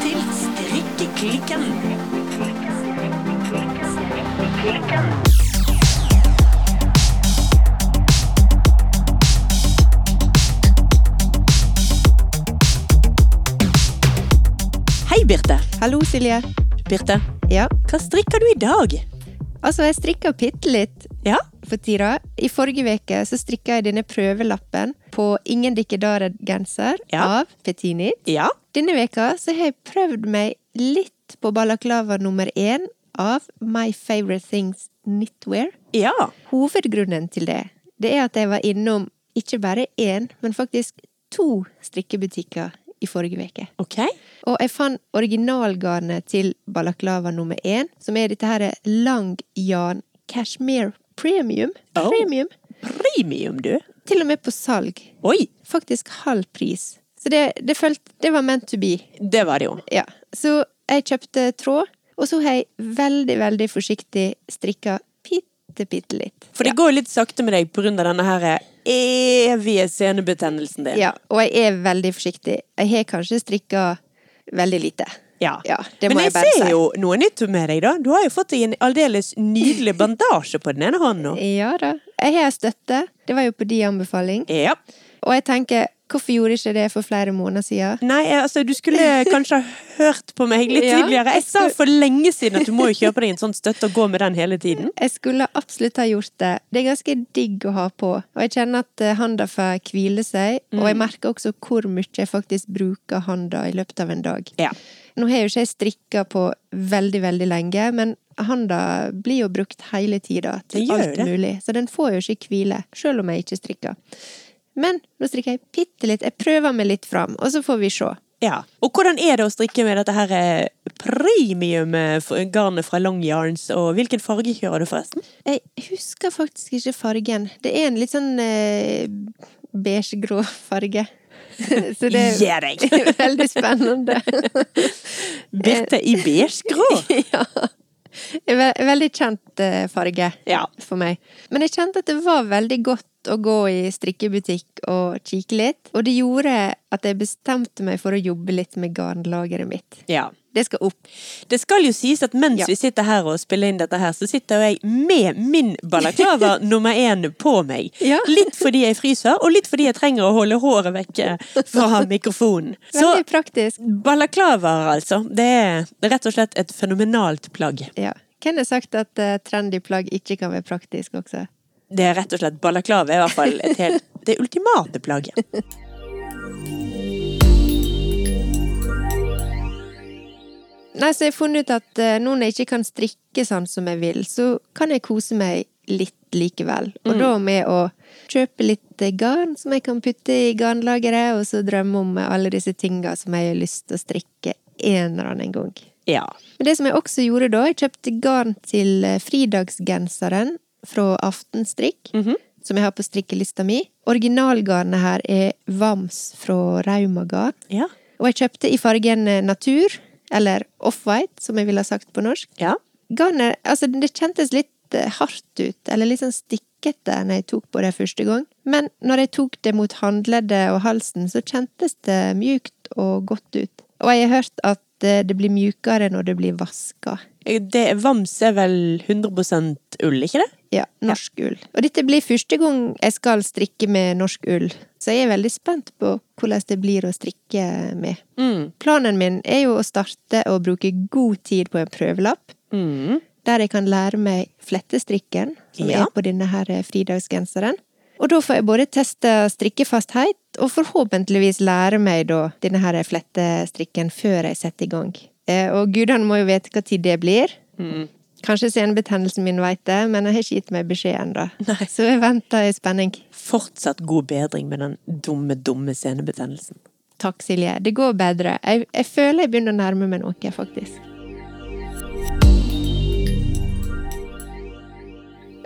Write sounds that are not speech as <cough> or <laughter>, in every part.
til Strikkeklikken. Hei, Birte. Hallo, Silje. Birte, Ja, hva strikker du i dag? altså jeg strikker bitte litt Ja, for tida. I forrige uke så strikka jeg denne prøvelappen på Ingen dikkedarer-genser Ja. av Petinit. ja. Denne veka så har jeg prøvd meg litt på balaklava nummer én av My Favorite Things Knitwear. Ja. Hovedgrunnen til det, det er at jeg var innom ikke bare én, men faktisk to strikkebutikker i forrige uke. Ok. Og jeg fant originalgarnet til balaklava nummer én, som er dette her langjarn cashmere premium. Oh. Premium. Premium, du. Til og med på salg. Oi, Faktisk halv pris. Så det, det, følt, det var meant to be. det var det jo. Ja. Så jeg kjøpte tråd, og så har jeg veldig, veldig forsiktig strikka bitte, bitte litt. For det går jo litt sakte med deg av denne her evige senebetennelsen din. Ja, og jeg er veldig forsiktig. Jeg har kanskje strikka veldig lite. Ja. Ja, det Men må jeg, jeg bare ser si. jo noe nytt med deg, da. Du har jo fått deg en aldeles nydelig bandasje på den ene hånden nå. Ja da. Jeg har støtte. Det var jo på de anbefaling. Ja. Og jeg tenker, hvorfor gjorde ikke det for flere måneder siden? Nei, altså, du skulle kanskje ha hørt på meg litt <laughs> tidligere. Jeg sa for lenge siden at du må jo kjøpe deg en sånn støtte og gå med den hele tiden. <laughs> Jeg skulle absolutt ha gjort det. Det er ganske digg å ha på. Og jeg kjenner at eh, handa får hvile seg, og jeg merker også hvor mye jeg faktisk bruker handa i løpet av en dag. Ja. Nå har jo ikke jeg strikka på veldig, veldig lenge, men handa blir jo brukt hele tida til alt det. mulig, så den får jo ikke hvile, sjøl om jeg ikke strikker. Men nå strikker jeg bitte litt, jeg prøver meg litt fram, og så får vi se. ja. Og hvordan er det å strikke med dette her eh, premium-garnet fra Long Yarns, og hvilken farge kjører du forresten? Jeg husker faktisk ikke fargen. Det er en litt sånn eh, beigegrå farge. <laughs> Så det er <laughs> veldig spennende. <laughs> Birte i beige-grå? ja. En veldig kjent eh, farge Ja. for meg. Men jeg kjente at det var veldig godt å gå i strikkebutikk og kikke litt. Og det gjorde at jeg bestemte meg for å jobbe litt med garnlageret mitt. ja. Det skal opp. Det skal jo sies at mens Ja. vi sitter her og spiller inn dette her, så sitter jeg med min balaklava <laughs> nummer én på meg. Ja. Litt fordi jeg fryser, og litt fordi jeg trenger å holde håret vekke fra mikrofonen. <laughs> Så Veldig praktisk. balaklavaer, altså. Det er rett og slett et fenomenalt plagg. Ja. Hvem har sagt at uh, trendy plagg ikke kan være praktisk også? Det er rett og slett Balaklava er i hvert fall et helt, <laughs> det ultimate plagget. Nei, så jeg har funnet ut at eh, nå når jeg ikke kan strikke sånn som jeg vil, så kan jeg kose meg litt likevel. Og da med å kjøpe litt eh, garn som jeg kan putte i garnlageret, og så drømme om alle disse tinga som jeg har lyst til å strikke en eller annen gang. Ja. Men det som jeg også gjorde da, jeg kjøpte garn til eh, fridagsgenseren fra Aftenstrikk, som jeg har på strikkelista mi. Originalgarnet her er Vams fra Raumagarn. Ja. Og jeg kjøpte i fargen eh, natur, eller off-white, som jeg ville ha sagt på norsk. Ja. Garnet, altså det kjentes litt eh, hardt ut, eller litt sånn stikkete når jeg tok på det første gang. Men når jeg tok det mot håndleddet og halsen, så kjentes det mjukt og godt ut. Og jeg har hørt at det blir mjukere når det blir vaska. Det, Vams er vel 100% ull, ikke det? Ja, norsk ull. Og dette blir første gang jeg skal strikke med norsk ull, så jeg er veldig spent på hvordan det blir å strikke med. Mm. Planen min er jo å starte å bruke god tid på en prøvelapp, Mm. der jeg kan lære meg flettestrikken, som Ja. er på denne her fridagsgenseren. Og da får jeg både teste strikkefasthet, og forhåpentligvis lære meg da denne her flettestrikken før jeg setter i gang. Eh, Og gudene må jo vite hva tid det blir. Mm. Kanskje senebetennelsen min veit det, men jeg har ikke gitt meg beskjed ennå. Så jeg venter i spenning. Fortsatt god bedring med den dumme, dumme senebetennelsen. Takk, Silje. Det går bedre. Jeg, jeg føler jeg begynner å nærme meg noe, faktisk.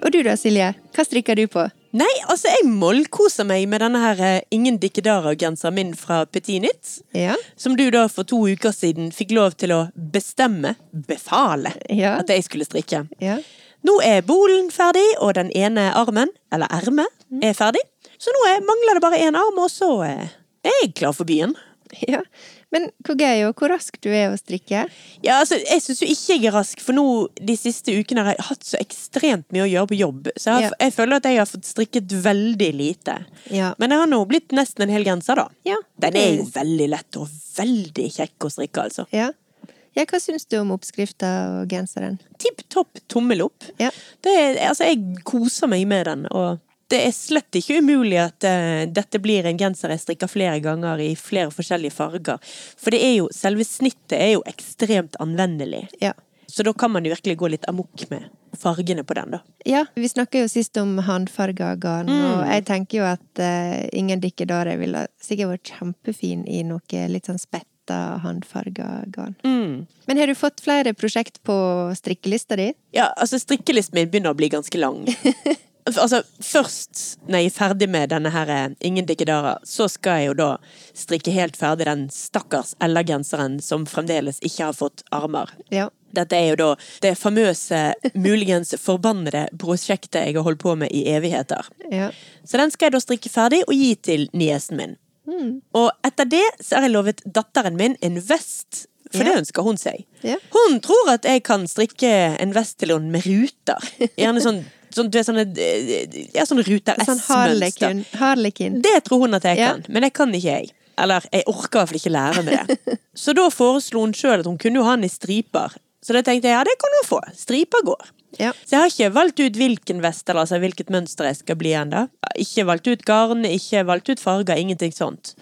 Og du da, Silje? Hva strikker du på? Nei, altså, jeg mollkoser meg med denne her eh, Ingen Dikkedara-genseren min fra Petit Nytt. Ja. Som du da for to uker siden fikk lov til å bestemme, befale, Ja. at jeg skulle strikke. Ja. Nå er bolen ferdig, og den ene armen, eller ermet, er ferdig. Så nå er, mangler det bare én arm, og så eh, er jeg klar for byen. Ja. Men hvor gøy og hvor rask du er å strikke. Ja, altså, jeg syns jo ikke jeg er rask, for nå de siste ukene har jeg hatt så ekstremt mye å gjøre på jobb. Så jeg, har, Ja. jeg føler at jeg har fått strikket veldig lite. Ja. Men jeg har nå blitt nesten en hel genser, da. Ja. Den er jo veldig lett og veldig kjekk å strikke, altså. Ja. ja hva syns du om oppskrifta og genseren? Tipp topp tommel opp. Ja. Det er, altså, jeg koser meg med den, og det er slett ikke umulig at uh, dette blir en genser jeg strikker flere ganger i flere forskjellige farger. For det er jo, selve snittet er jo ekstremt anvendelig. Ja. Så da kan man jo virkelig gå litt amok med fargene på den, da. Ja, vi snakka jo sist om håndfarga garn, og jeg tenker jo at uh, ingen dikkedare ville sikkert vært kjempefin i noe litt sånn spetta håndfarga garn. Men har du fått flere prosjekt på strikkelista di? Ja, altså strikkelisten min begynner å bli ganske lang. <laughs> Altså, først når jeg er ferdig med denne her eh, Ingen dikkedarer, så skal jeg jo da strikke helt ferdig den stakkars Ella-genseren som fremdeles ikke har fått armer. Ja. Dette er jo da det famøse, muligens forbannede prosjektet jeg har holdt på med i evigheter. Ja. Så den skal jeg da strikke ferdig og gi til niesen min. Og etter det så har jeg lovet datteren min en vest, for Ja. det ønsker hun seg. Ja. Hun tror at jeg kan strikke en vest til henne med ruter. <laughs> Gjerne sånn, sånn, du er sånne, eh, ja, sånne ruter Sånn S-mønster. harlekin. harlekin. Det tror hun at jeg kan, men det kan ikke jeg. Eller jeg orker i hvert fall ikke lære meg det. <laughs> Så da foreslo hun sjøl at hun kunne jo ha den i striper. Så da tenkte jeg ja, det kan hun få. Striper går. Ja. Så jeg har ikke valgt ut hvilken vest eller altså hvilket mønster jeg skal bli ennå. Ikke valgt ut garn, ikke valgt ut farger, ingenting sånt.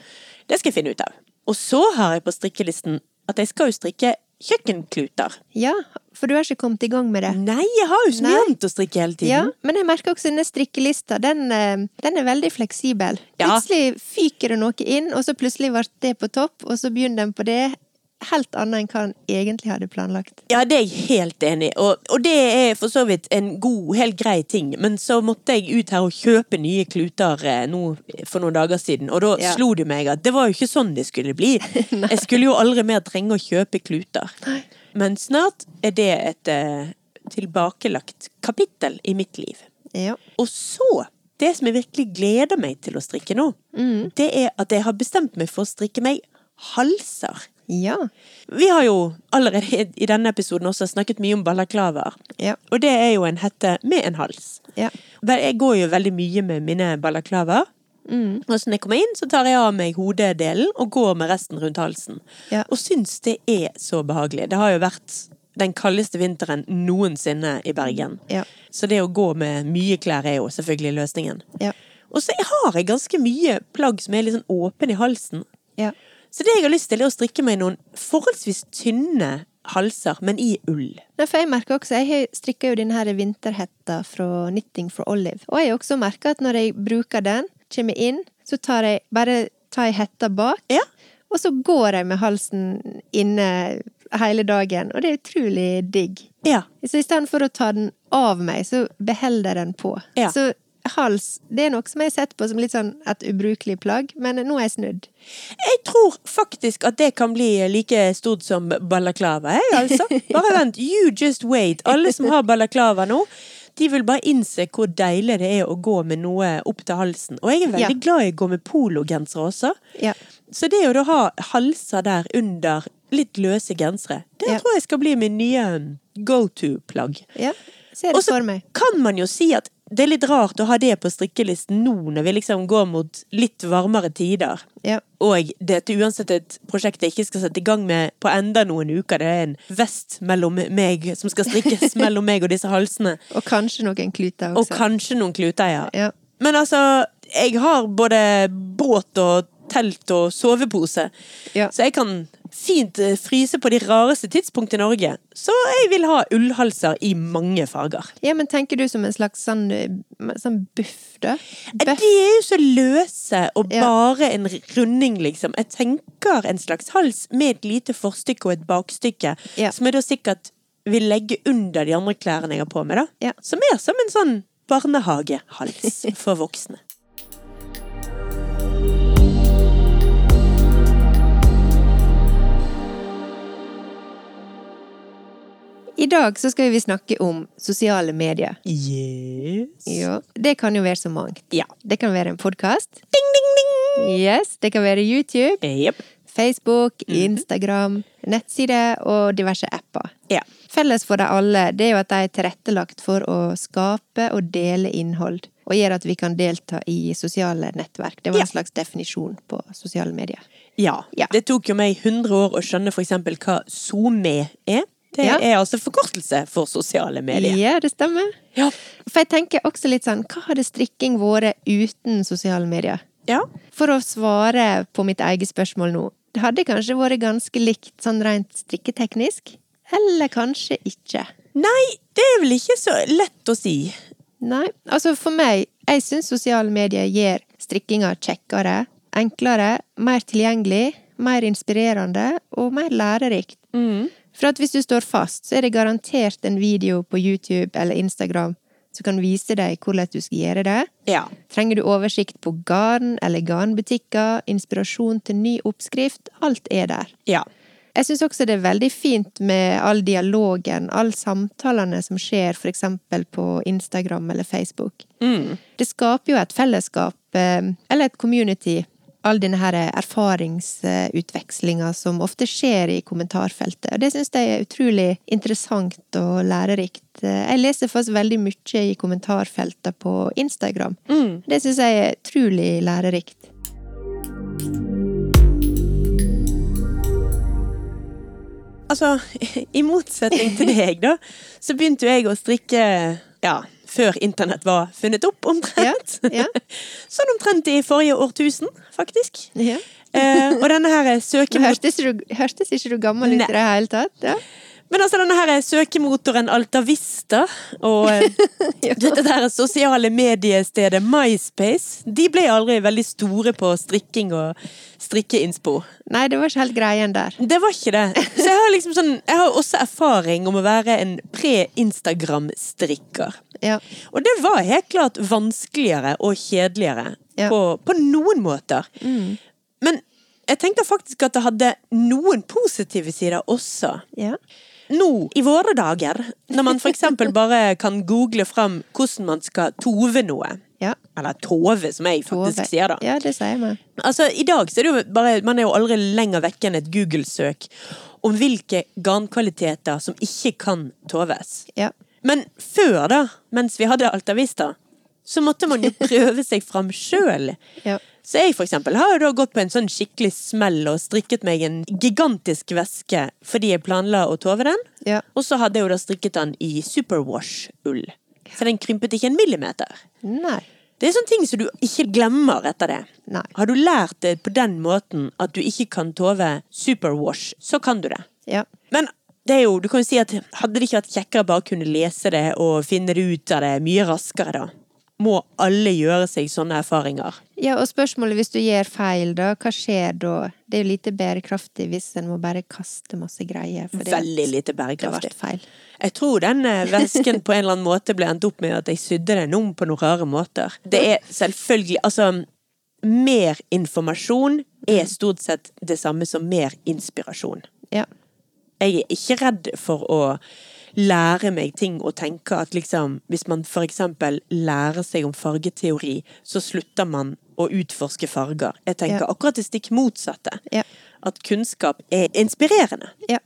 Det skal jeg finne ut av. Og så har jeg på strikkelisten at jeg skal jo strikke kjøkkenkluter. ja, for du har ikke kommet i gang med det? Nei, jeg har jo så mye Nei. annet å strikke hele tiden. Ja, men jeg merker også denne strikkelista, den, eh, den er veldig fleksibel. Ja. Plutselig fyker det noe inn, og så plutselig ble det på topp, og så begynner den på det. Helt annet enn hva en egentlig hadde planlagt. Ja, det er jeg helt enig i, og, og det er for så vidt en god, helt grei ting. Men så måtte jeg ut her og kjøpe nye kluter eh, nå for noen dager siden, og da Ja. slo det meg at det var jo ikke sånn det skulle bli. <laughs> jeg skulle jo aldri mer trenge å kjøpe kluter. Men snart er det et eh, tilbakelagt kapittel i mitt liv. Ja. Og så, det som jeg virkelig gleder meg til å strikke nå, det er at jeg har bestemt meg for å strikke meg halser. Ja. Vi har jo allerede i denne episoden også snakket mye om balaklavaer. Ja. Og det er jo en hette med en hals. Ja. Jeg går jo veldig mye med mine balaklavaer. Mm. Og så når jeg kommer inn, så tar jeg av meg hodedelen og går med resten rundt halsen. Ja. Og syns det er så behagelig. Det har jo vært den kaldeste vinteren noensinne i Bergen. Ja. Så det å gå med mye klær er jo selvfølgelig løsningen. Ja. Og så har jeg ganske mye plagg som er litt sånn åpen i halsen. Ja. Så det jeg har lyst til, er å strikke meg noen forholdsvis tynne halser, men i ull. Nei, for jeg merker også, jeg strikker jo denne her vinterhetta fra Knitting for Olive. Og jeg har også merka at når jeg bruker den, kommer inn, så tar jeg bare tar jeg hetta bak, Ja. og så går jeg med halsen inne hele dagen. Og det er utrolig digg. Ja. Så i stedet for å ta den av meg, så beholder jeg den på. Ja. Så hals, det er noe som jeg har sett på som litt sånn et ubrukelig plagg, men nå er jeg snudd. Jeg tror faktisk at det kan bli like stort som balaklava, jeg, altså. <laughs> Bare vent, you just wait. Alle som har balaklava nå, de vil bare innse hvor deilig det er å gå med noe opp til halsen. Og jeg er veldig Ja. glad i å gå med pologensere også. Ja. Så det å da ha halser der under litt løse gensere, det tror jeg skal bli min nye go to-plagg. ja. Og så kan man jo si at det er litt rart å ha det på strikkelisten nå når vi liksom går mot litt varmere tider. Ja. Og dette uansett et prosjekt jeg ikke skal sette i gang med på enda noen uker. Det er en vest mellom meg som skal strikkes <laughs> mellom meg og disse halsene. Og kanskje noen kluter Og kanskje noen kluter, ja. Ja. Men altså, jeg har både båt og telt og sovepose. Ja. Så jeg kan fint eh, fryse på de rareste tidspunkt i Norge. Så jeg vil ha ullhalser i mange farger. Ja, men tenker du som en slags sånn, eh, sånn buff, da? De er jo så løse og Ja. bare en runding, liksom. Jeg tenker en slags hals med et lite forstykke og et bakstykke, Ja. som jeg da sikkert vil legge under de andre klærne jeg har på meg, da. Ja. Som er som en sånn barnehagehals <laughs> for voksne. I dag så skal vi snakke om sosiale medier. Yes. Ja. Det kan jo være så mangt. Ja. Det kan være en podkast. Ding, ding, ding! Yes. Det kan være YouTube. Yep. Facebook, Instagram, nettsider og diverse apper. Ja. Felles for de alle det er jo at de er tilrettelagt for å skape og dele innhold, og gjør at vi kan delta i sosiale nettverk. Det var Ja. en slags definisjon på sosiale medier. Ja. Ja. Det tok jo meg 100 år å skjønne eksempel hva SoMe er. Det Ja. er altså forkortelse for sosiale medier. Ja, det stemmer. Ja. For jeg tenker også litt sånn, hva hadde strikking vært uten sosiale medier? ja. For å svare på mitt eget spørsmål nå, det hadde kanskje vært ganske likt sånn rent strikketeknisk? Eller kanskje ikke? Nei, det er vel ikke så lett å si. Nei, altså for meg, jeg syns sosiale medier gjør strikkinga kjekkere, enklere, mer tilgjengelig, mer inspirerende og mer lærerikt. For at hvis du står fast, så er det garantert en video på YouTube eller Instagram som kan vise deg hvordan du skal gjøre det. Ja. Trenger du oversikt på garn eller garnbutikker, inspirasjon til ny oppskrift, alt er der. Ja. Jeg syns også det er veldig fint med all dialogen, alle samtalene som skjer eksempel på Instagram eller Facebook. Det skaper jo et fellesskap, eh, eller et community, all denne her erfaringsutvekslinga som ofte skjer i kommentarfeltet. Og det syns jeg er utrolig interessant og lærerikt. Jeg leser faktisk veldig mye i kommentarfeltet på Instagram. Det syns jeg er utrolig lærerikt. Altså, <laughs> i motsetning til deg, da, så begynte jo jeg å strikke ja, før internett var funnet opp, omtrent. Ja, ja. <laughs> sånn omtrent i forrige årtusen, faktisk. Ja. Eh, og denne her søken... Hørtes hørtes ikke du gammel ut i det hele tatt? Ja. Men altså denne her søkemotoren Altavista og <laughs> ja. dette der sosiale mediestedet MySpace, de ble aldri veldig store på strikking og strikkeinspo. Nei, det var ikke helt greien der. Det var ikke det. Så jeg har liksom sånn Jeg har også erfaring om å være en pre-Instagram-strikker. Ja. Og det var helt klart vanskeligere og kjedeligere Ja. på, på noen måter. Men jeg tenker faktisk at det hadde noen positive sider også. Ja. Nå, i våre dager, når man eksempel bare kan google fram hvordan man skal tove noe. Ja. Eller tove, som jeg faktisk Tove. sier, da. Ja, det sier vi. Altså, I dag så er det jo bare Man er jo aldri lenger vekke enn et Google-søk om hvilke garnkvaliteter som ikke kan toves. Ja. Men før, da, mens vi hadde Altavista, så måtte man jo <laughs> prøve seg fram sjøl. Ja. Så jeg for eksempel har jo da gått på en sånn skikkelig smell og strikket meg en gigantisk veske fordi jeg planla å tove den. Ja. Og så hadde jeg jo da strikket den i superwash-ull. Så den krympet ikke en millimeter. Nei. Det er sånne ting som du ikke glemmer etter det. Nei. Har du lært det på den måten at du ikke kan tove superwash, så kan du det. Ja. Men det er jo, du kan jo si at hadde det ikke vært kjekkere bare å kunne lese det og finne det ut av det mye raskere, da? Må alle gjøre seg sånne erfaringer? ja, og spørsmålet hvis du gjør feil, da, hva skjer da? Det er jo lite bærekraftig hvis en må bare kaste masse greier. Veldig lite Det bærekraftig. feil. Jeg tror den eh, vesken på en eller annen måte ble endt opp med at jeg sydde den om på noen rare måter. Det er selvfølgelig Altså, mer informasjon er stort sett det samme som mer inspirasjon. Ja. Jeg er ikke redd for å lære meg ting og tenke at liksom, hvis man for eksempel lærer seg om fargeteori, så slutter man å utforske farger. Jeg tenker Ja. akkurat det stikk motsatte. Ja. At kunnskap er inspirerende. Ja.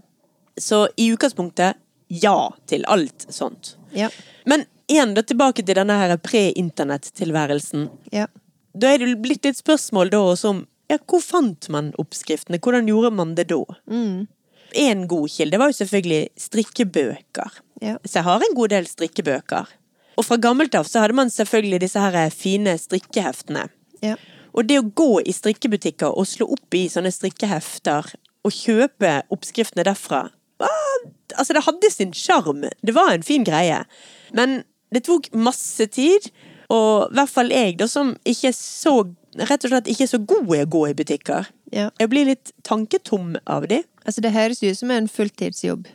Så i utgangspunktet ja til alt sånt. Ja. Men igjen da tilbake til denne her pre-internett-tilværelsen. Ja. Da er det blitt et spørsmål da også om ja, hvor fant man oppskriftene? Hvordan gjorde man det da? En god kilde var jo selvfølgelig strikkebøker. Ja. Så jeg har en god del strikkebøker. Og fra gammelt av så hadde man selvfølgelig disse her fine strikkeheftene. Ja. Og det å gå i strikkebutikker og slå opp i sånne strikkehefter og kjøpe oppskriftene derfra Altså, det hadde sin sjarm. Det var en fin greie. Men det tok masse tid, og i hvert fall jeg, da, som ikke er så Rett og slett ikke er så god i å gå i butikker. Ja. Jeg blir litt tanketom av de. Altså, det høres ut som en fulltidsjobb.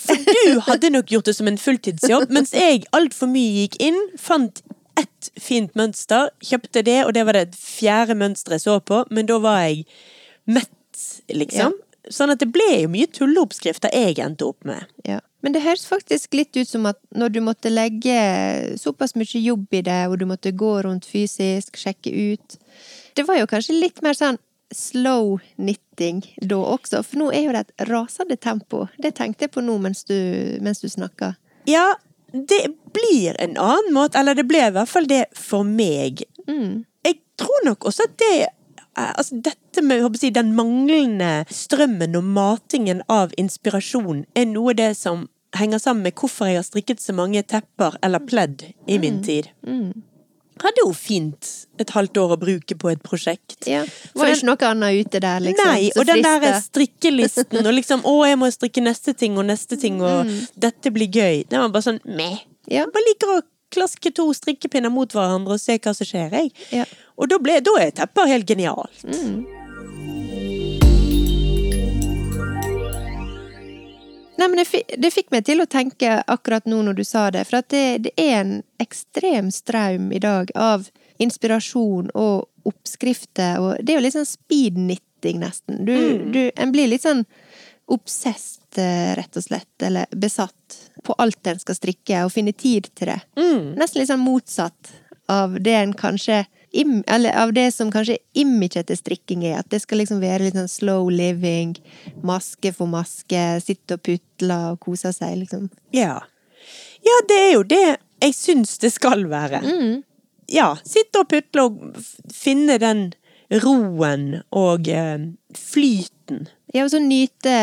For du hadde nok gjort det som en fulltidsjobb, mens jeg altfor mye gikk inn, fant ett fint mønster, kjøpte det, og det var det fjerde mønsteret jeg så på, men da var jeg mett, liksom. Sånn at det ble jo mye tulleoppskrifter jeg endte opp med. Ja. Men det høres faktisk litt ut som at når du måtte legge såpass mye jobb i det, og du måtte gå rundt fysisk, sjekke ut Det var jo kanskje litt mer sånn slow knitting da også? For nå er jo det et rasende tempo. Det tenkte jeg på nå mens du, mens du snakka. Ja, det blir en annen måte, eller det ble i hvert fall det for meg. Mm. Jeg tror nok også at det Altså dette med jeg, den manglende strømmen og matingen av inspirasjon er noe det som henger sammen med hvorfor jeg har strikket så mange tepper eller pledd i min tid. Mm. Hadde jo fint et halvt år å bruke på et prosjekt. Ja. Det Var jo ikke noe annet ute der, liksom? Nei, og den der strikkelisten og liksom 'Å, jeg må strikke neste ting og neste ting', og Mm. 'dette blir gøy'. Det var bare sånn meh. Ja. Jeg bare liker å klaske to strikkepinner mot hverandre og se hva som skjer, jeg. Ja. Og da, ble, da er tepper helt genialt. Nei, men det, det fikk meg til å tenke akkurat nå når du sa det, for at det, det er en ekstrem strøm i dag av inspirasjon og oppskrifter, og det er jo litt sånn speednitting, nesten. Du, du, en blir litt sånn obsessed, eh, rett og slett, eller besatt på alt en skal strikke, og finne tid til det. Nesten litt sånn motsatt av det en kanskje im, eller av det som kanskje imaget til strikking er, at det skal liksom være litt sånn slow living, maske for maske, sitte og putle og kose seg, liksom. Ja. Ja, det er jo det jeg syns det skal være. Ja, sitte og putle og finne den roen og eh, flyten. Ja, og så nyte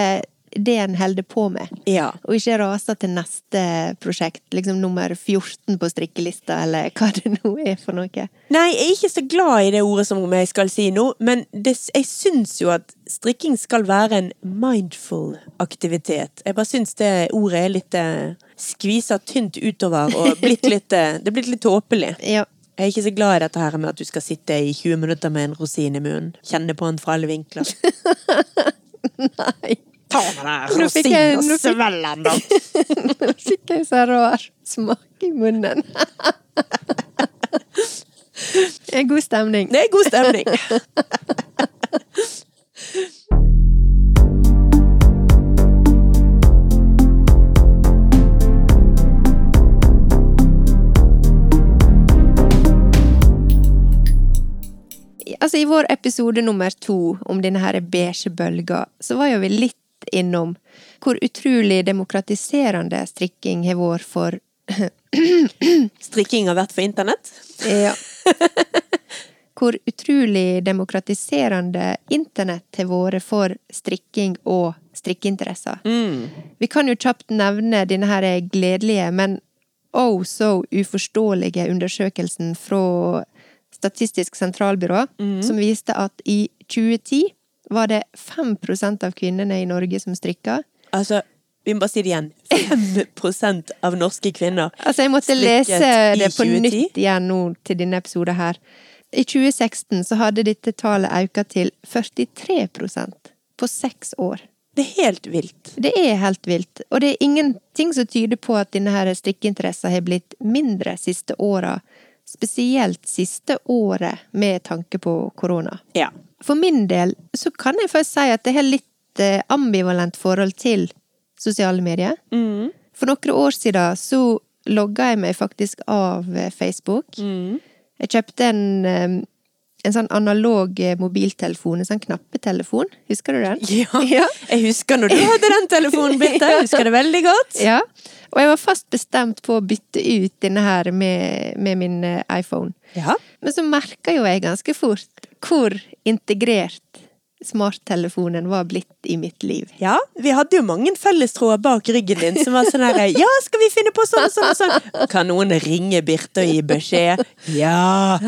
det en holder på med. Ja. Og ikke rase til neste prosjekt, liksom nummer 14 på strikkelista, eller hva det nå er for noe. Nei, jeg er ikke så glad i det ordet som jeg skal si nå, men det, jeg syns jo at strikking skal være en mindful aktivitet. Jeg bare syns det ordet er litt eh, skvisa tynt utover og <laughs> blitt litt, eh, det er blitt litt tåpelig. Ja. Jeg er ikke så glad i dette her med at du skal sitte i 20 minutter med en rosin i munnen. Kjenne på den fra alle vinkler. <laughs> Nei. Ta den jeg- rosinen og svelg den, da! <laughs> Nå fikk jeg så rar smak i munnen. <laughs> Det er god stemning. Det er god stemning. Altså, I vår episode nummer to om denne her beige bølga, så var jo vi litt innom hvor utrolig demokratiserende strikking har vært for <clears throat> Strikking har vært for internett. Ja. <laughs> Hvor utrolig demokratiserende internett har vært for strikking og strikkeinteresser. Vi kan jo kjapt nevne denne her gledelige, men oh so uforståelige undersøkelsen fra Statistisk sentralbyrå, som viste at i 2010 var det 5% av kvinnene i Norge som strikka. Altså, vi må bare si det igjen. 5 av norske kvinner. Altså, jeg måtte lese det på 2010. nytt igjen nå til denne episoden her. I 2016 så hadde dette tallet økt til 43% på seks år. Det er helt vilt. Det er helt vilt, og det er ingenting som tyder på at denne strikkeinteressen har blitt mindre siste åra, spesielt siste året med tanke på korona. Ja. For min del så kan jeg først si at jeg har litt eh, ambivalent forhold til sosiale medier. Mm. For noen år siden så logga jeg meg faktisk av eh, Facebook. Mm. Jeg kjøpte en, eh, en sånn analog mobiltelefon, en sånn knappetelefon. Husker du den? <laughs> Ja. Ja. Jeg husker når du <laughs> hadde den telefonen, Birte. Jeg husker det veldig godt. <laughs> Ja. Og jeg var fast bestemt på å bytte ut denne her med, med min iPhone. Ja. Men så merka jo jeg ganske fort hvor integrert smarttelefonen var blitt i mitt liv. Ja, vi hadde jo mange fellestråder bak ryggen din som var sånn her Ja, skal vi finne på sånn og sånn og sånn? Kan noen ringe Birte og gi beskjed? Ja.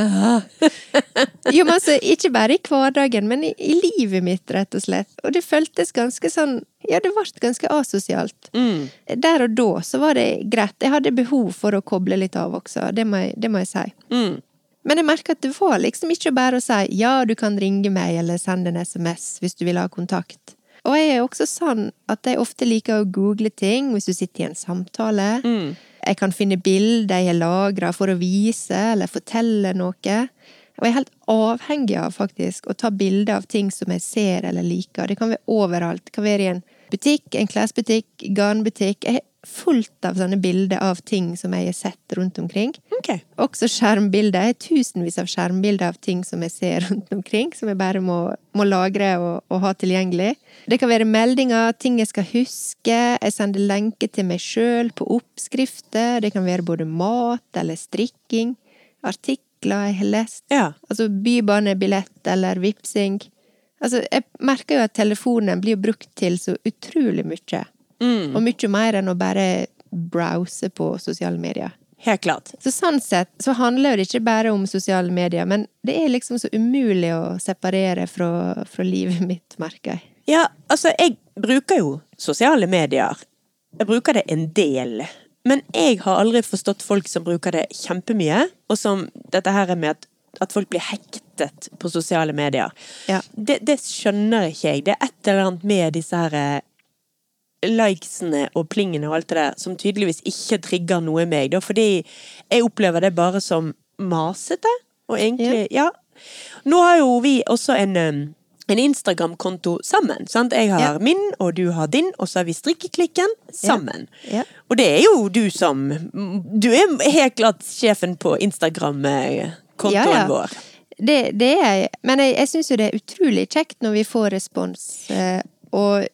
Jo, men altså, ikke bare i hverdagen, men i, i livet mitt, rett og slett. Og det føltes ganske sånn Ja, det ble ganske asosialt. Mm. Der og da så var det greit. Jeg hadde behov for å koble litt av også, det må jeg, det må jeg si. Mm. Men jeg merker at det var liksom ikke bare å si ja, du kan ringe meg eller sende en SMS hvis du vil ha kontakt. Og jeg er også sånn at jeg ofte liker å google ting hvis du sitter i en samtale. Mm. Jeg kan finne bilder jeg har lagra for å vise eller fortelle noe. Og jeg er helt avhengig av faktisk å ta bilder av ting som jeg ser eller liker. Det kan være overalt. Det kan være i en butikk, en klesbutikk, garnbutikk. Jeg fullt av sånne bilder av ting som jeg har sett rundt omkring. Okay. Også skjermbilder. Jeg har tusenvis av skjermbilder av ting som jeg ser <laughs> rundt omkring, som jeg bare må, må lagre og, og, ha tilgjengelig. Det kan være meldinger, ting jeg skal huske. Jeg sender lenker til meg sjøl på oppskrifter. Det kan være både mat eller strikking. Artikler jeg har lest. Ja. Altså bybanebillett eller vipsing. Altså, jeg merker jo at telefonen blir brukt til så utrolig mye. Mm. Og mye mer enn å bare browse på sosiale medier. Helt klart. Så sånn sett så handler det ikke bare om sosiale medier, men det er liksom så umulig å separere fra, fra livet mitt, merker jeg. Ja, altså, jeg bruker jo sosiale medier. Jeg bruker det en del. Men jeg har aldri forstått folk som bruker det kjempemye, og som dette her er med at, at folk blir hektet på sosiale medier. Ja. Det, det skjønner ikke jeg. Det er et eller annet med disse her likesene og plingene og alt det der som tydeligvis ikke trigger noe i meg, da, fordi jeg opplever det bare som masete, og egentlig, ja. Nå har jo vi også en um, en Instagram-konto sammen. sant? Jeg har Ja. min, og du har din, og så har vi Strikkeklikken sammen. Ja. Og det er jo du som Du er helt klart sjefen på Instagram-kontoen Ja, ja. vår. Det, det er jeg. Men jeg, jeg syns jo det er utrolig kjekt når vi får respons. eh, Og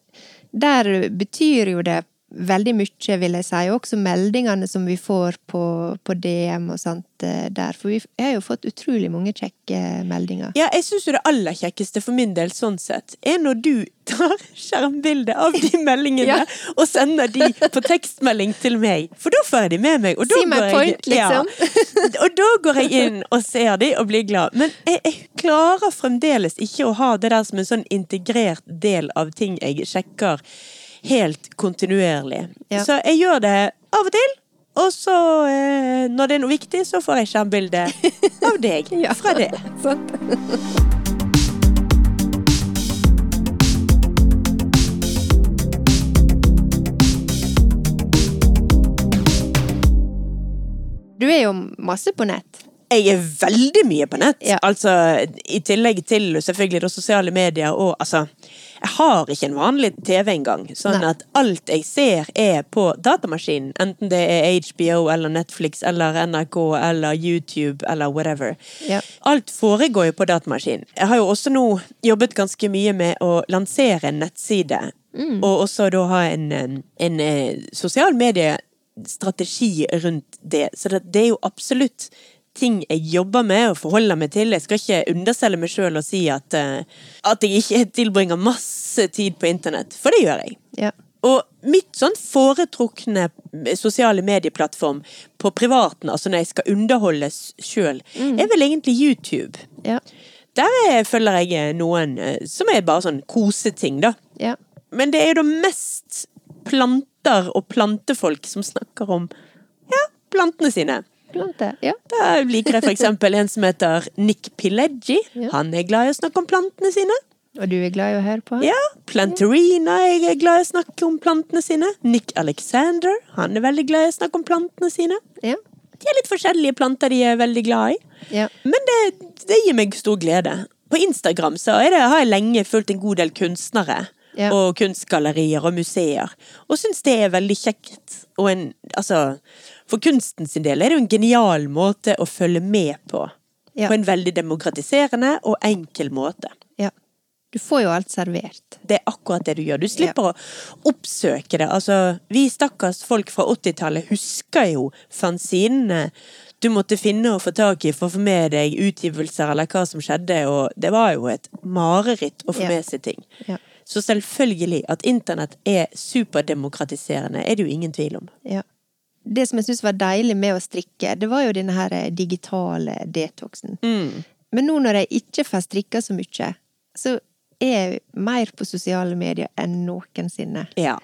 der betyr jo det veldig mye, vil jeg si. Også meldingene som vi får på, på DM og sånt eh, der. For vi har jo fått utrolig mange kjekke meldinger. Ja, jeg syns jo det aller kjekkeste for min del sånn sett, er når du <laughs> tar skjermbilde av de meldingene Ja. og sender de på tekstmelding til meg. For da får jeg de med meg. Og da går jeg- ja. liksom. <laughs> Og da går jeg inn og ser de og blir glad. Men jeg, jeg klarer fremdeles ikke å ha det der som en sånn integrert del av ting jeg sjekker helt kontinuerlig. Ja. Så jeg gjør det av og til. Og så, eh, når det er noe viktig, så får jeg skjermbilde <laughs> av deg Ja. fra det. Sant? Du er jo masse på nett. Jeg er veldig mye på nett. Ja. Altså, I tillegg til selvfølgelig sosiale medier og altså Jeg har ikke en vanlig TV engang. Sånn Nei. at alt jeg ser, er på datamaskinen. Enten det er HBO eller Netflix eller NRK eller YouTube eller whatever. Ja. Alt foregår jo på datamaskinen. Jeg har jo også nå jobbet ganske mye med å lansere en nettside. Mm. Og også da ha en, en, en eh, sosial mediestrategi rundt det. Så det, det er jo absolutt ting jeg jobber med og forholder meg til. Jeg skal ikke underselge meg sjøl og si at, eh, at jeg ikke tilbringer masse tid på internett, for det gjør jeg. Ja. Og mitt sånn foretrukne sosiale medieplattform på privaten, altså når jeg skal underholdes sjøl, er vel egentlig YouTube. Ja. Der er, følger jeg noen eh, som er bare sånn koseting, da. Ja. Men det er jo da mest planter og plantefolk som snakker om ja, plantene sine. Plante. Ja. Da liker jeg for eksempel en som heter Nick Pileggi. Ja. Han er glad i å snakke om plantene sine. Og du er glad i å høre på? Ja, Planterina er glad i å snakke om plantene sine. Nick Alexander, han er veldig glad i å snakke om plantene sine. Ja. De er litt forskjellige planter de er veldig glad i. Ja. Men det, det gir meg stor glede. På Instagram så det, har jeg lenge fulgt en god del kunstnere. Ja. Og kunstgallerier og museer. Og syns det er veldig kjekt. Og en, altså, for kunsten sin del er det jo en genial måte å følge med på. Ja. På en veldig demokratiserende og enkel måte. ja. Du får jo alt servert. Det er akkurat det du gjør. Du slipper å oppsøke det. Altså, vi stakkars folk fra 80-tallet husker jo fanzinene du måtte finne og få tak i for å få med deg utgivelser eller hva som skjedde, og det var jo et mareritt å få Ja. med seg ting. Ja. Så selvfølgelig at internett er superdemokratiserende, er det jo ingen tvil om. Ja. Det som jeg syns var deilig med å strikke, det var jo denne her eh, digitale detoxen. Men nå når jeg ikke får strikka så mye, så er jeg mer på sosiale medier enn noensinne. Ja.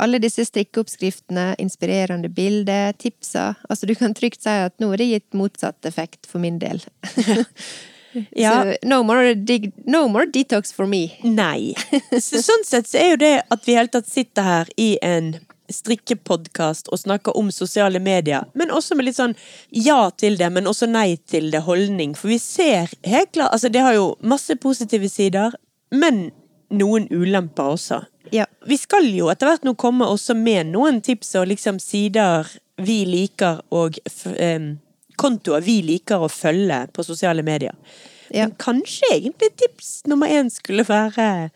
Alle disse strikkeoppskriftene, inspirerende bilder, tipsa Altså, du kan trygt si at nå har det gitt motsatt effekt for min del. <laughs> Ja. Så no more, dig no more detox for me. Nei. Så, sånn sett så er jo det at vi i hele tatt sitter her i en strikkepodkast og snakker om sosiale medier, men også med litt sånn ja til det, men også nei til det holdning. For vi ser helt klart Altså, det har jo masse positive sider, men noen ulemper også. Ja. Vi skal jo etter hvert nå komme også med noen tips og liksom sider vi liker og em, kontoer vi liker å følge på sosiale medier. Ja. Men kanskje egentlig tips nummer én skulle være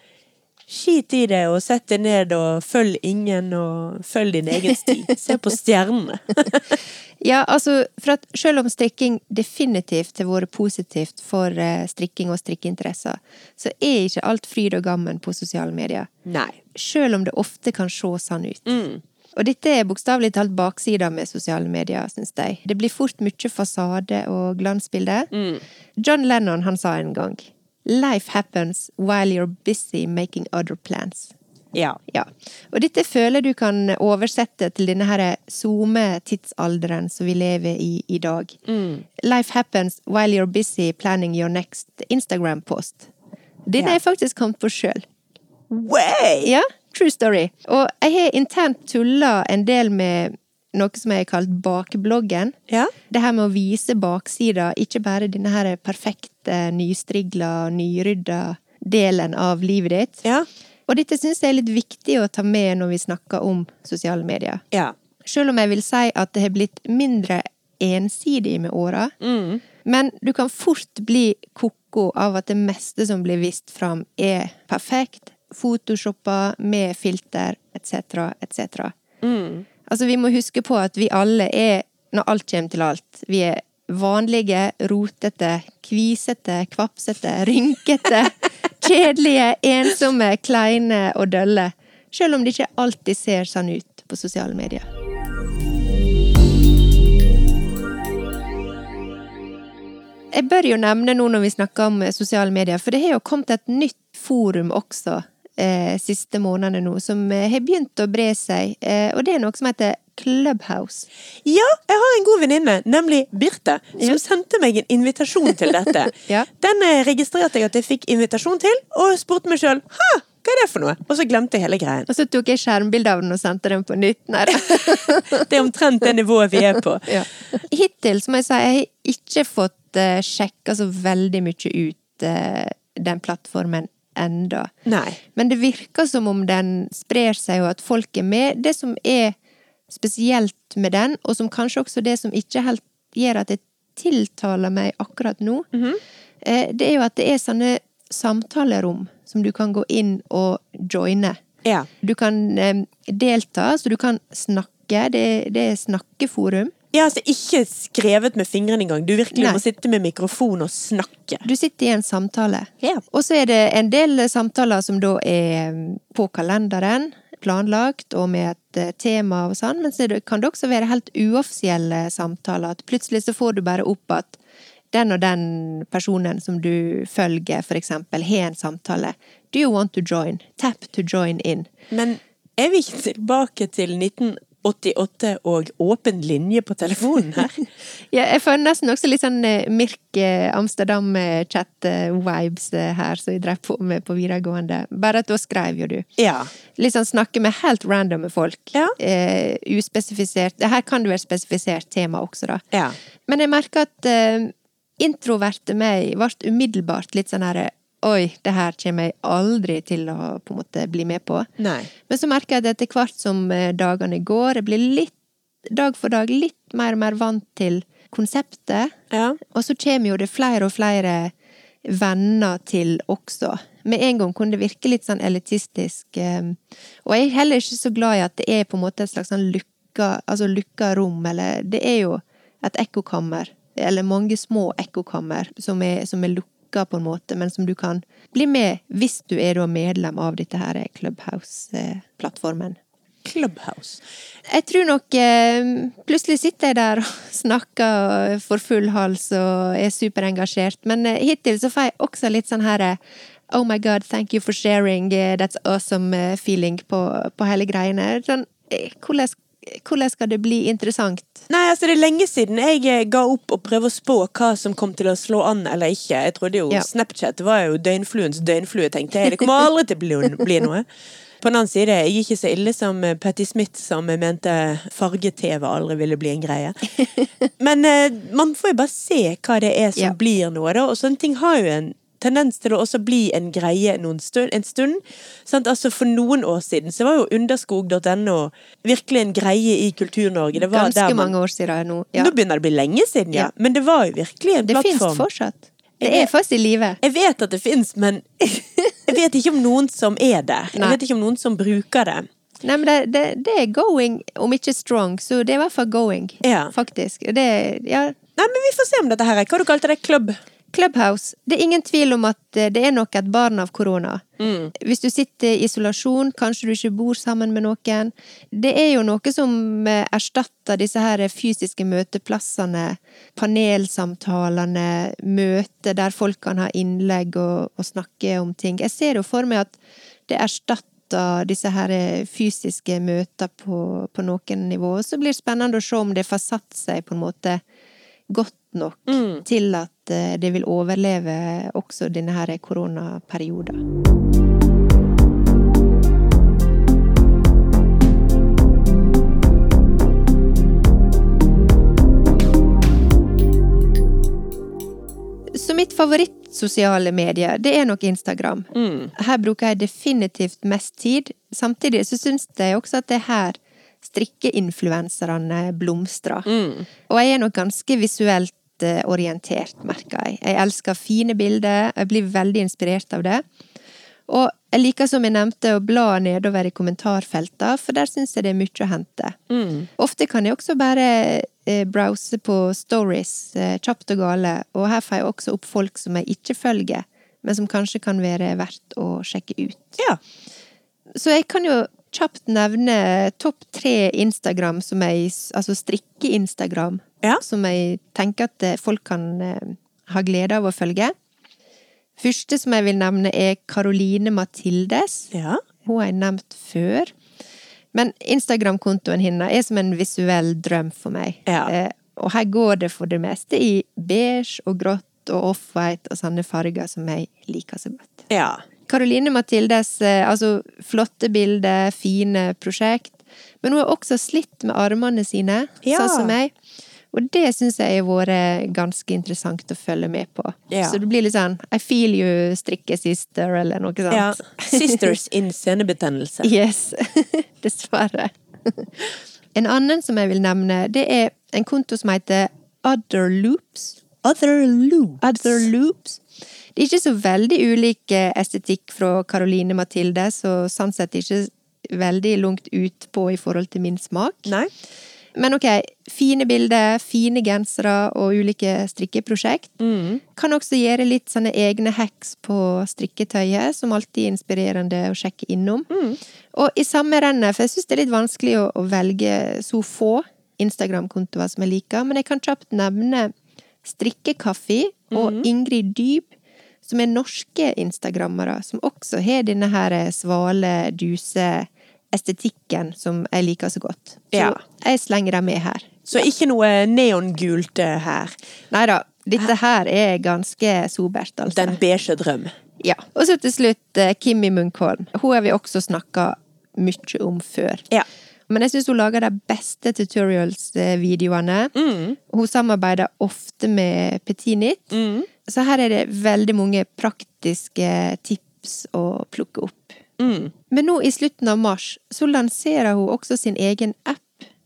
Skit i det og sett deg ned og følg ingen og følg din egen sti. Se på stjernene. <laughs> Ja, altså, for at selv om strikking definitivt har vært positivt for eh, strikking og strikkeinteresser, så er ikke alt fryd og gammen på sosiale medier. Nei. Selv om det ofte kan se sånn ut. Og dette er bokstavelig talt baksida med sosiale medier, syns jeg. Det blir fort mye fasade og glansbilde. John Lennon han sa en gang Life happens while you're busy making other plans. Ja. Ja. Og dette føler du kan oversette til denne her SoMe-tidsalderen som vi lever i i dag. Life happens while you're busy planning your next Instagram-post. Den har jeg faktisk kommet på sjøl. Way! Ja, true story. Og jeg har internt tulla en del med noe som jeg har kalt bakbloggen. Ja. Det her med å vise baksida, ikke bare denne her perfekte, nystrigla, nyrydda delen av livet ditt. Ja. Og dette syns jeg er litt viktig å ta med når vi snakker om sosiale medier. Ja. Selv om jeg vil si at det har blitt mindre ensidig med åra. Men du kan fort bli ko-ko av at det meste som blir vist fram, er perfekt, photoshoppa med filter etc., etc. Altså, vi må huske på at vi alle er, når alt kommer til alt, vi er vanlige, rotete, kvisete, kvapsete, rynkete, <laughs> kjedelige, ensomme, kleine og dølle. Selv om det ikke alltid ser sånn ut på sosiale medier. Jeg bør jo nevne nå når vi snakker om sosiale medier, for det har jo kommet et nytt forum også eh, siste månedene nå, som eh, har begynt å bre seg, eh, og det er noe som heter Clubhouse. Ja, jeg har en god venninne, nemlig Birte, som Ja. sendte meg en invitasjon til dette. <laughs> Ja. Den eh, registrerte jeg at jeg fikk invitasjon til, og spurte meg sjøl hva er det for noe? Og så glemte jeg hele greien. Og så tok jeg skjermbilde av den og sendte den på nytt. Nei. <laughs> Det er omtrent det nivået vi er på. <laughs> Ja. Hittil, som jeg sa, jeg har ikke fått uh, sjekka så veldig mye ut den plattformen enda. Nei. Men det virker som om den sprer seg, og at folk er med. Det som er spesielt med den, og som kanskje også det som ikke helt gjør at det tiltaler meg akkurat nå, eh, det er jo at det er sånne samtalerom som du kan gå inn og joine. Ja. Du kan eh, delta, så du kan snakke. Det, det er snakkeforum. Ja, altså ikke skrevet med fingrene engang. Du virkelig Nei. må sitte med mikrofon og snakke. Du sitter i en samtale. Ja. Og så er det en del samtaler som da er mm, på kalenderen, planlagt, og med et eh, tema og sånn, men så kan det også være helt uoffisielle samtaler. At plutselig så får du bare opp at den og den personen som du følger, for eksempel, har en samtale. Do you want to join? Tap to join in. Men er vi ikke tilbake til 1988 og åpen linje på telefonen her? <laughs> Ja, jeg får nesten også litt sånn eh, Mirk eh, Amsterdam-chat-vibes her, som jeg drev på med på videregående. Bare at da skrev jo du. Ja. Litt sånn snakke med helt randome folk. Ja. Eh, uspesifisert. Her kan du være spesifisert tema også, da. Ja. Men jeg merker at eh, introverte meg ble umiddelbart litt sånn her Oi, det her kommer jeg aldri til å på en måte bli med på. Nei. Men så merker jeg at etter hvert som eh, dagene går, jeg blir litt, dag for dag litt mer og mer vant til konseptet. Ja. Og så kommer jo det flere og flere venner til også. Med en gang kunne det virke litt sånn elitistisk. eh, Og jeg er heller ikke så glad i at det er på en måte et slags sånn lukka, altså lukka rom, eller det er jo et ekkokammer. Eller mange små ekkokammer som er, som er lukka på en måte, men som du kan bli med hvis du er medlem av dette her Clubhouse-plattformen. Clubhouse. Jeg tror nok eh, Plutselig sitter jeg der og <laughs> snakker for full hals og er superengasjert, men eh, hittil så får jeg også litt sånn her eh, Oh my god, thank you for sharing, eh, that's awesome eh, feeling på, på hele greiene. Sånn, hvordan, hvordan skal det bli interessant? Nei, altså det er lenge siden jeg eh, ga opp å prøve å spå hva som kom til å slå an eller ikke. Jeg trodde jo Ja. Snapchat var jo døgnfluens døgnflue, tenkte jeg. Det kommer aldri til å bli, bli noe. På den annen side, jeg er ikke så ille som Petty Patti Smith, som mente farge-TV aldri ville bli en greie. <laughs> Men eh, man får jo bare se hva det er som Ja. blir noe, da. Og sånne ting har jo en tendens til å også bli en greie stund, en stund. Altså For noen år siden så var jo underskog.no virkelig en greie i Kultur-Norge. Det var Ganske man- mange år siden nå. Ja. Nå begynner det å bli lenge siden, ja. Ja. Men det var jo virkelig en Det fins fortsatt. Det er fast faktisk i live. Jeg vet at det fins, men <laughs> jeg vet ikke om noen som er der. Jeg vet ikke om noen som bruker det. Nei, men det, det, det er going, om ikke strong, så det er i hvert fall going. Ja. Faktisk. Det, ja, Nei, men vi får se om dette her er Hva du kalte det? Klubb? Clubhouse. Det er ingen tvil om at eh, det er nok et barn av korona. Hvis du sitter i isolasjon, kanskje du ikke bor sammen med noen. Det er jo noe som eh, erstatter disse her fysiske møteplassene. Panelsamtalene, møter der folk kan ha innlegg og, og snakke om ting. Jeg ser jo for meg at det erstatter disse her fysiske møter på, på noen nivå. Så blir det spennende å se om det får satt seg på en måte godt nok til at eh, det vil overleve også denne her koronaperioden. Så mitt favorittsosiale medie, det er nok Instagram. Her bruker jeg definitivt mest tid. Samtidig så syns jeg også at det er her strikkeinfluenserne blomstrer. Og jeg er nok ganske visuelt orientert, merker jeg. Jeg elsker fine bilder, jeg blir veldig inspirert av det. Og jeg liker, som jeg nevnte, å bla nedover i kommentarfeltene, for der syns jeg det er mye å hente. Ofte kan jeg også bare eh, browse på stories, eh, kjapt og gale, og her får jeg også opp folk som jeg ikke følger, men som kanskje kan være verdt å sjekke ut. Ja. Så jeg kan jo kjapt nevne topp tre Instagram som jeg Altså strikke-Instagram. Ja. Som jeg tenker at eh, folk kan eh, ha glede av å følge. Første som jeg vil nevne, er Caroline Mathildes. ja. Hun har jeg nevnt før. Men Instagram-kontoen hennes er som en visuell drøm for meg. Ja. Eh, og her går det for det meste i beige og grått og off-white og sånne farger som jeg liker så godt. Ja. Caroline Mathildes, eh, altså flotte bilder, fine prosjekt. Men hun har også slitt med armene sine, Ja. sånn som meg. Og det syns jeg har vært ganske interessant å følge med på. Ja. Så det blir litt sånn I feel you, strikkesister, eller noe sånt. ja. <laughs> Sisters in senebetennelse. Yes. <laughs> Dessverre. En annen som jeg vil nevne, det er en konto som heter Other Loops. Other loops. Other Loops. Det er ikke så veldig ulik eh, estetikk fra Caroline Mathilde, så sånn sett ikke veldig langt ut på i forhold til min smak. Nei. Men ok, fine bilder, fine gensere og ulike strikkeprosjekt. Kan også gjøre litt sånne egne hacks på strikketøyet, som alltid er inspirerende å sjekke innom. Og i samme rennet, for jeg syns det er litt vanskelig å, å velge så få Instagram-kontoer som jeg liker, men jeg kan kjapt nevne Strikkekaffe og Ingrid Dyb, som er norske instagrammere, som også har denne her svale, duse estetikken som jeg liker så godt. Så Ja. jeg slenger dem med her. Så ikke noe neongult eh, her. Nei da, dette her er ganske sobert, altså. Den beige drøm. Ja. Og så til slutt eh, Kimmi Munkholm. Hun har vi også snakka mye om før. Ja. Men jeg syns hun lager de beste tutorials-videoene. Hun samarbeider ofte med Petinit. Så her er det veldig mange praktiske tips å plukke opp. Men nå i slutten av mars så lanserer hun også sin egen app.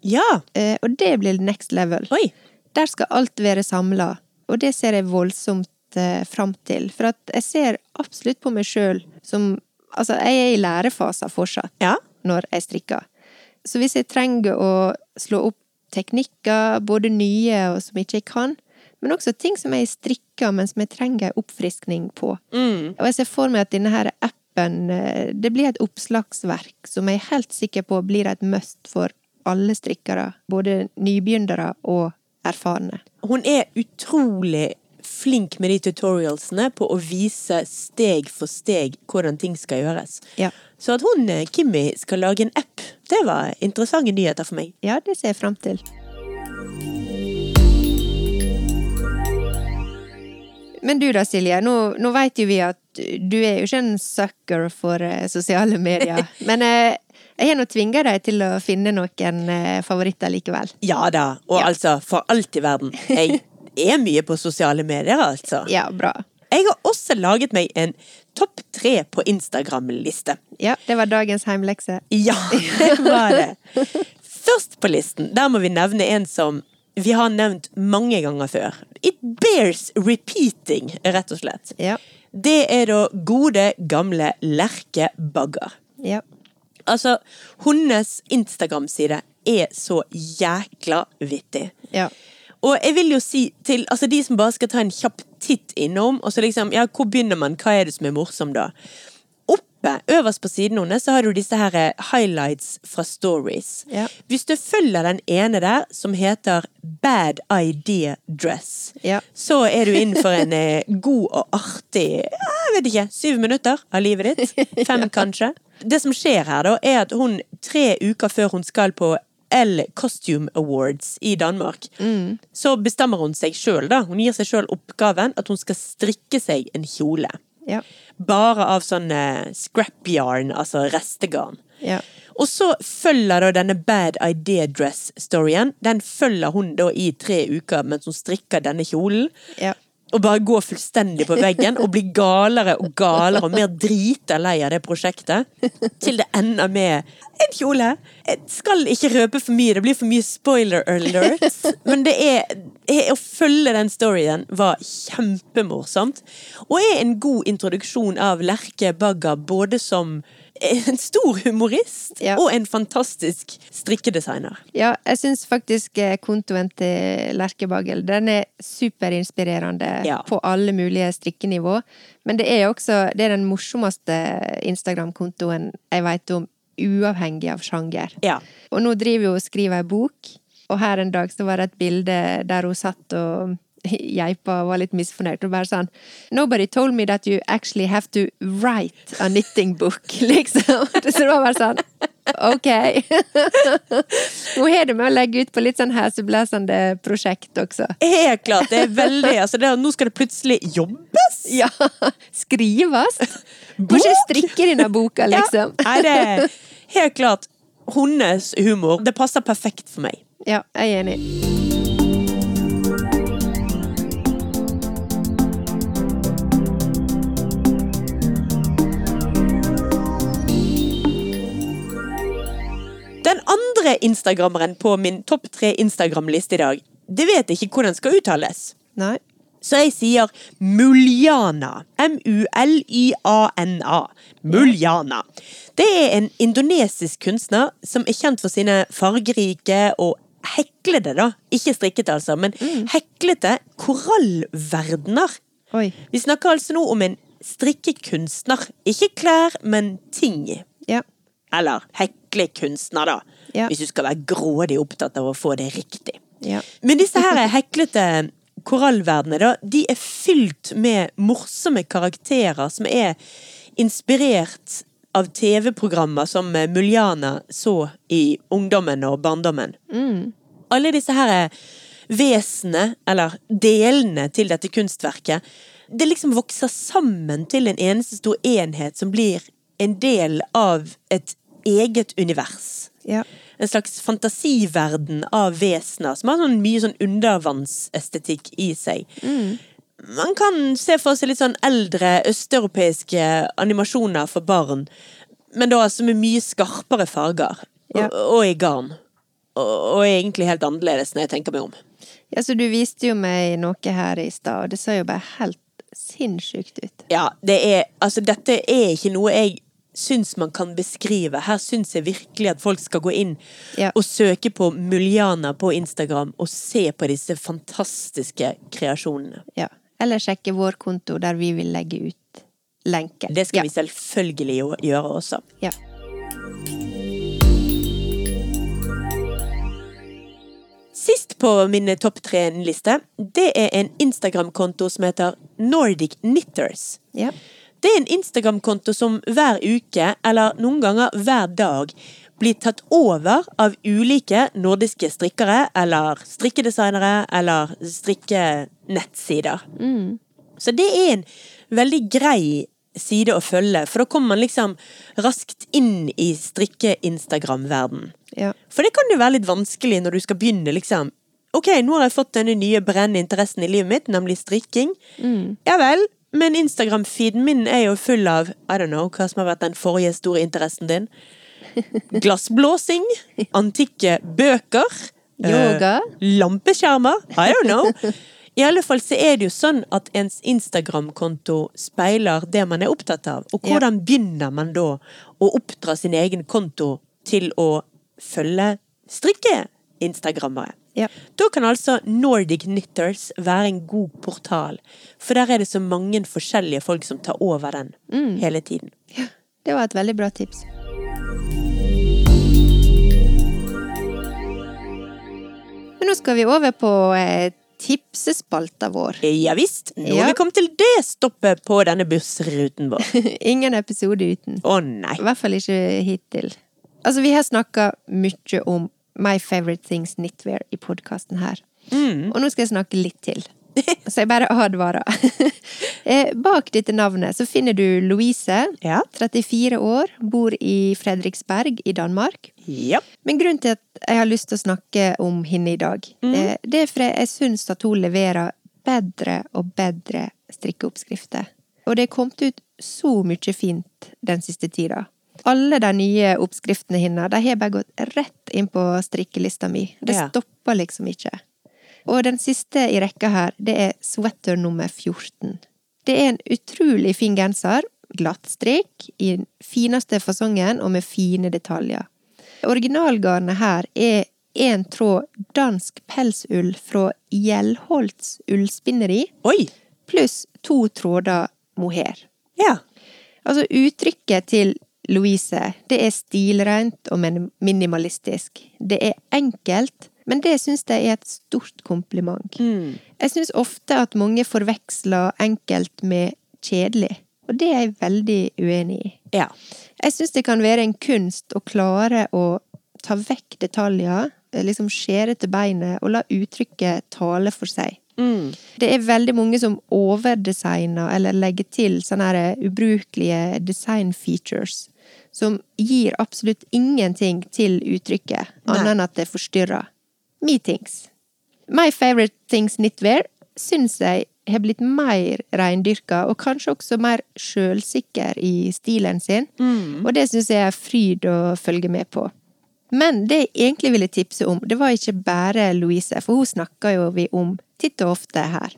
Ja. Eh, og det blir next level. Oi. Der skal alt være samla, og det ser jeg voldsomt eh, fram til. For at jeg ser absolutt på meg sjøl som Altså, jeg er i lærefaser fortsatt Ja. når jeg strikker. Så hvis jeg trenger å slå opp teknikker, både nye og som ikke jeg kan, men også ting som jeg strikker, men som jeg trenger oppfriskning på. Og jeg ser for meg at denne her appen, eh, det blir et oppslagsverk som jeg er helt sikker på blir et must for alle strikkere, både nybegynnere og erfarne. Hun er utrolig flink med de tutorialsene på å vise steg for steg hvordan ting skal gjøres. Ja. Så at hun, eh, Kimmi, skal lage en app, det var interessante nyheter for meg. Ja, det ser jeg fram til. Men du da, Silje. Nå, nå vet jo vi at du er jo ikke en sucker for eh, sosiale medier. <laughs> Men eh, jeg har nå tvinga deg til å finne noen eh, favoritter likevel. Ja da, og Ja. altså, for alt i verden. Jeg <laughs> er mye på sosiale medier, altså. Ja, bra. Jeg har også laget meg en topp tre på Instagram-liste. Ja, det var dagens heimlekse. Ja, <laughs> det var det. Først på listen, der må vi nevne en som vi har nevnt mange ganger før. It bears repeating, rett og slett. Ja. Det er da gode, gamle Lerke Bagger. Ja. Altså, hennes Instagram-side er så jækla vittig. Ja. Og jeg vil jo si til altså de som bare skal ta en kjapp titt innom, og så liksom, ja, hvor begynner man, hva er det som er morsomt da? Oppe, øverst på siden hennes, så har du disse her eh, highlights fra stories. Ja. Hvis du følger den ene der, som heter Bad Idea Dress, Ja. så er du inn for en eh, god og artig, jeg vet ikke, syv minutter av livet ditt. <laughs> Fem kanskje. Det som skjer her da, er at hun tre uker før hun skal på L Costume Awards i Danmark, så bestemmer hun seg sjøl, da. Hun gir seg sjøl oppgaven at hun skal strikke seg en kjole. Ja. Bare av sånn eh, scrap yarn, altså restegarn. Ja. Og så følger da denne Bad Idea Dress-storyen. Den følger hun da i tre uker mens hun strikker denne kjolen. Ja. Og bare gå fullstendig på veggen og bli galere og galere og mer drita lei av det prosjektet. Til det ender med en kjole. Jeg skal ikke røpe for mye, det blir for mye spoiler alert. Men det er Å følge den storyen var kjempemorsomt. Og er en god introduksjon av Lerke Bagga både som en stor humorist Ja. og en fantastisk strikkedesigner. Ja, jeg syns faktisk eh, kontoen til Lerke Bagel den er superinspirerende Ja. på alle mulige strikkenivå. Men det er også det er den morsomste Instagram-kontoen jeg vet om, uavhengig av sjanger. Ja. Og nå driver hun og skriver ei bok, og her en dag så var det et bilde der hun satt og geipa var litt misfornøyd. Og bare sånn Nobody told me that you actually have to write a knitting book, <laughs> liksom. Så det var bare sånn Ok. Hun har det med å legge ut på litt sånn heseblesende prosjekt også. Helt klart. Det er veldig altså det, Nå skal det plutselig jobbes! Ja. Skrives. Kanskje jeg strikker denne boka, liksom. Ja, nei, det er helt klart hennes humor. Det passer perfekt for meg. Ja, jeg er enig. Den andre instagrammeren på min topp tre Instagram-liste i dag, det vet jeg ikke hvordan skal uttales. Nei. Så jeg sier Mulyana. M-u-l-y-a-n-a. Mulyana. Det er en indonesisk kunstner som er kjent for sine fargerike og heklede, da. Ikke strikkete, altså, men heklete korallverdener. Oi. Vi snakker altså nå om en strikkekunstner. Ikke klær, men ting. Ja. Eller heklekunstner, da. Ja. Hvis du skal være grådig opptatt av å få det riktig. Ja. Men disse her heklete korallverdenene, da, de er fylt med morsomme karakterer som er inspirert av TV-programmer som Muljana så i ungdommen og barndommen. Alle disse her vesenene, eller delene til dette kunstverket, det liksom vokser sammen til en eneste stor enhet som blir en del av et eget univers Ja. en slags fantasiverden av vesener som har sånn mye sånn undervannsestetikk i seg. Man kan se for seg litt sånn eldre østeuropeiske animasjoner for barn, men da altså med mye skarpere farger. Ja. Og, og i garn. Og, og egentlig helt annerledes når jeg tenker meg om. Ja, så du viste jo meg noe her i stad, og det ser jo bare helt sinnssykt ut. Ja, det er Altså, dette er ikke noe jeg syns man kan beskrive. Her syns jeg virkelig at folk skal gå inn Ja. og søke på Muljana på Instagram og se på disse fantastiske kreasjonene. Ja. Eller sjekke vår konto, der vi vil legge ut lenke. Det skal ja. vi selvfølgelig gjøre også. Ja. Sist på min topp tre-liste, det er en Instagram-konto som heter Nordic Knitters. Ja. Det er en Instagram-konto som hver uke, eller noen ganger hver dag, blir tatt over av ulike nordiske strikkere, eller strikkedesignere, eller strikkenettsider. Så det er en veldig grei side å følge, for da kommer man liksom raskt inn i strikke-Instagram-verden. Ja. For det kan jo være litt vanskelig når du skal begynne, liksom. Ok, nå har jeg fått denne nye brennende interessen i livet mitt, nemlig strikking. Ja vel, Men Instagram-feeden min er jo full av I don't know, hva som har vært den forrige store interessen din. <laughs> Glassblåsing, antikke bøker. eh, Yoga. lampeskjermer. I don't know. <laughs> I alle fall så er det jo sånn at ens Instagram-konto speiler det man er opptatt av. Og hvordan begynner man da å oppdra sin egen konto til å følge strikke-instagrammere? Ja. Da kan altså Nordic Knitters være en god portal, for der er det så mange forskjellige folk som tar over den hele tiden. Ja, Det var et veldig bra tips. Men nå skal vi over på eh, tipsespalta vår. Ja visst, nå Ja. har vi kommet til det stoppet på denne bussruten vår. <laughs> Ingen episode uten. Å nei. I hvert fall ikke hittil. Altså, vi har snakka mye om My Favorite Things Knitwear i podkasten her. Mm. Og nå skal jeg snakke litt til. <laughs> Så jeg bare advarer. <laughs> Eh, Bak dette navnet så finner du Louise, Ja. 34 år, bor i Fredriksberg i Danmark. Ja. Men grunnen til at jeg har lyst til å snakke om henne i dag, mm. det er fordi jeg syns at hun leverer bedre og bedre strikkeoppskrifter. Og det er kommet ut så mye fint den siste tida. Alle de nye oppskriftene hennes de har bare gått rett inn på strikkelista mi. Det Ja. stopper liksom ikke. Og den siste i rekka her, det er sweater nummer 14. Det er en utrolig fin genser, glattstrikk, i den fineste fasongen og med fine detaljer. Originalgarnet her er en tråd dansk pelsull fra Gjellholts ullspinneri, Oi. pluss to tråder mohair. Ja. Altså, uttrykket til Louise, det er stilrent og minimalistisk. Det er enkelt, men det syns jeg er et stort kompliment. Jeg syns ofte at mange forveksler enkelt med kjedelig, og det er jeg veldig uenig i. Ja. Jeg syns det kan være en kunst å klare å ta vekk detaljer, liksom skjære til beinet og la uttrykket tale for seg. Det er veldig mange som overdesigner eller legger til sånne her ubrukelige design features som gir absolutt ingenting til uttrykket, annet enn at det forstyrrer. Meetings. My favorite things knitwear syns jeg har blitt mer reindyrka, og kanskje også mer sjølsikker i stilen sin, og det syns jeg er fryd å følge med på. Men det jeg egentlig ville tipse om, det var ikke bare Louise, for hun snakker jo vi om titt og ofte her.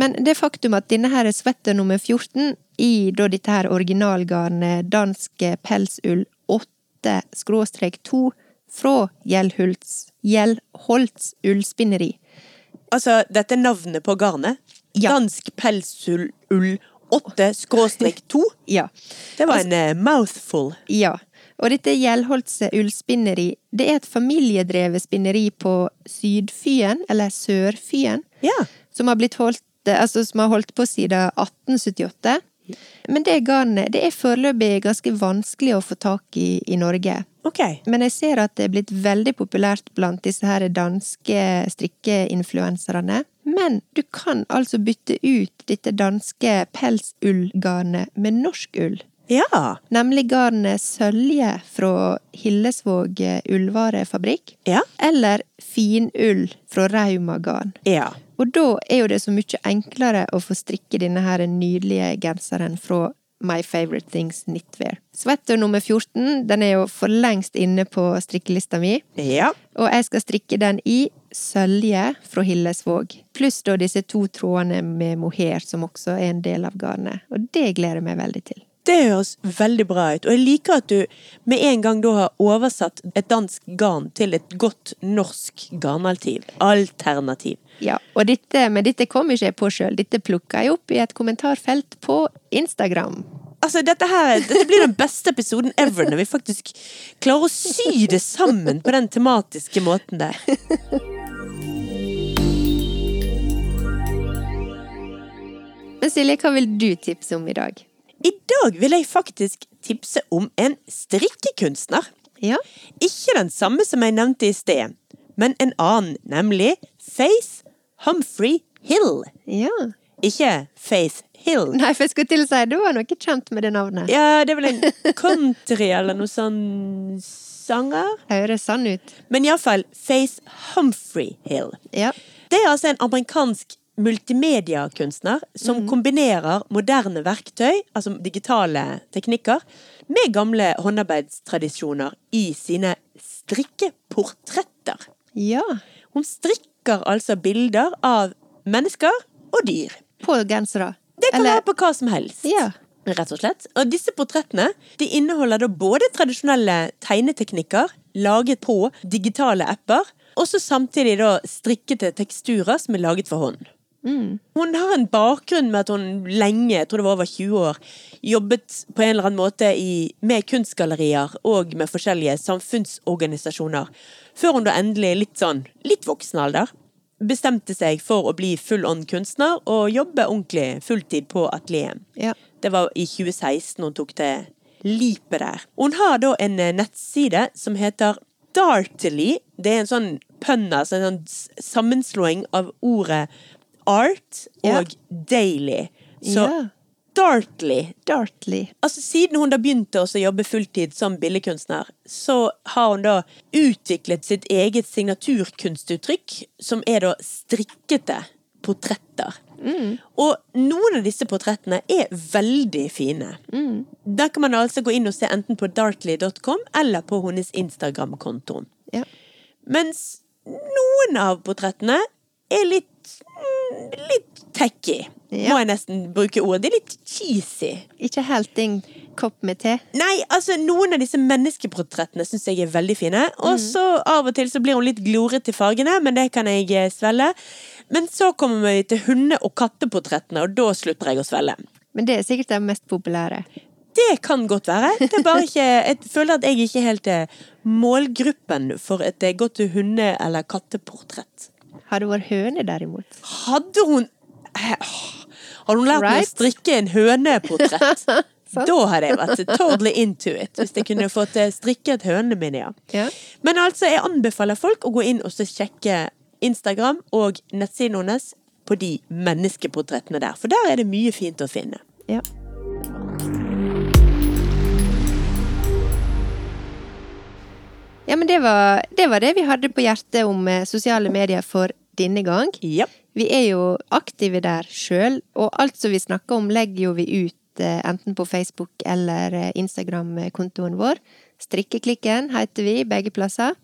Men det faktum at denne her er sweater nummer 14 i da dette her originalgarnet dansk pelsull 8-2 fra Gjellhults, Gjellholts ullspinneri. Altså, dette er navnet på garnet. Ja. Dansk pelsull 8-2. <laughs> Ja. Det var en eh, mouthful. Ja. Og dette Gjellholts ullspinneri, det er et familiedrevet spinneri på Sydfyen, eller Sørfyen, Ja. som har holdt, altså som har holdt på siden 1878. Men det garnet, det er foreløpig ganske vanskelig å få tak i i Norge. Ok. Men jeg ser at det er blitt veldig populært blant disse her danske strikkeinfluenserne. Men du kan altså bytte ut dette danske pelsullgarnet med norsk ull. Ja. Nemlig garnet Sølje fra Hillesvåg ullvarefabrikk. Ja. Eller finull fra Rauma garn. Ja. Og da er jo det så mye enklere å få strikke denne her nydelige genseren fra My Favorite Things Knitwear. Sweater nummer 14 den er jo for lengst inne på strikkelista mi, Ja. og jeg skal strikke den i sølje fra Hillesvåg. Pluss da disse to trådene med mohair, som også er en del av garnet. Og det gleder jeg meg veldig til. Det høres veldig bra ut, og jeg liker at du med en gang da har oversatt et dansk garn til et godt norsk garnalternativ. Alternativ. Ja, og dette, men dette kom ikke jeg på sjøl, dette plukka jeg opp i et kommentarfelt på Instagram. Altså, dette her dette blir den beste episoden ever når vi faktisk klarer å sy det sammen på den tematiske måten der. Men Silje, hva vil du tipse om i dag? I dag vil jeg faktisk tipse om en strikkekunstner. Ja, Ikke den samme som jeg nevnte i sted, men en annen, nemlig Faith Humphrey Hill. ja. Ikke Faith Hill. Nei, for jeg skulle til å si, du var noe kjent med det navnet. Ja, det er vel en country eller noe sånn sanger? Høres sann ut. Men iallfall Faith Humphrey Hill. Ja. Det er altså en amerikansk multimediakunstner som kombinerer moderne verktøy, altså digitale teknikker, med gamle håndarbeidstradisjoner i sine strikkeportretter. Ja. Hun strikker altså bilder av mennesker og dyr. På gensere. Det kan Eller- være på hva som helst. Ja. Rett og slett. Og disse portrettene de inneholder da både tradisjonelle tegneteknikker laget på digitale apper, og så samtidig da strikkete teksturer som er laget for hånd. Hun har en bakgrunn med at hun lenge, jeg tror det var over 20 år, jobbet på en eller annen måte i, med kunstgallerier og med forskjellige samfunnsorganisasjoner, før hun da endelig, litt sånn, litt voksen alder, bestemte seg for å bli full on kunstner og jobbe ordentlig fulltid på atelieret. Ja. Det var i 2016 hun tok det lipet der. Hun har da en eh, nettside som heter Dartily. Det er en sånn pønn, altså en sånn sammenslåing av ordet art og daily. Så Ja. Dartley. Dartley. Altså Siden hun da begynte å jobbe fulltid som billedkunstner, så har hun da utviklet sitt eget signaturkunstuttrykk, som er da strikkete portretter. Og noen av disse portrettene er veldig fine. Der kan man altså gå inn og se enten på dartley.com eller på hennes Instagram-konto. Ja. Mens noen av portrettene er litt mm, litt tacky, Ja. må jeg nesten bruke ordet. Det er litt cheesy. Ikke helt din kopp med te. Nei, altså noen av disse menneskeportrettene syns jeg er veldig fine. Og så av og til så blir hun litt glorete i fargene, men det kan jeg svelle. Men så kommer vi til hunde- og katteportrettene, og da slutter jeg å svelle. Men det er sikkert det mest populære. Det kan godt være. Det er bare ikke, jeg føler at jeg ikke helt er målgruppen for et eh, godt hunde- eller katteportrett. Har det vært høne, derimot? Hadde hun Har Hadde hun lært meg å strikke en høneportrett? <laughs> Da hadde jeg vært totally into it. Hvis jeg kunne fått eh, strikket hønene mine, ja. Ja. Men altså, jeg anbefaler folk å gå inn og sjekke Instagram og nettsiden hennes på de menneskeportrettene der. For der er det mye fint å finne. Ja. Ja, men det var, det var det vi hadde på hjertet om eh, sosiale medier for denne gang. Ja. Vi er jo aktive der sjøl, og alt som vi snakker om, legger jo vi ut eh, enten på Facebook eller eh, Instagram-kontoen vår. Strikkeklikken heter vi begge plasser.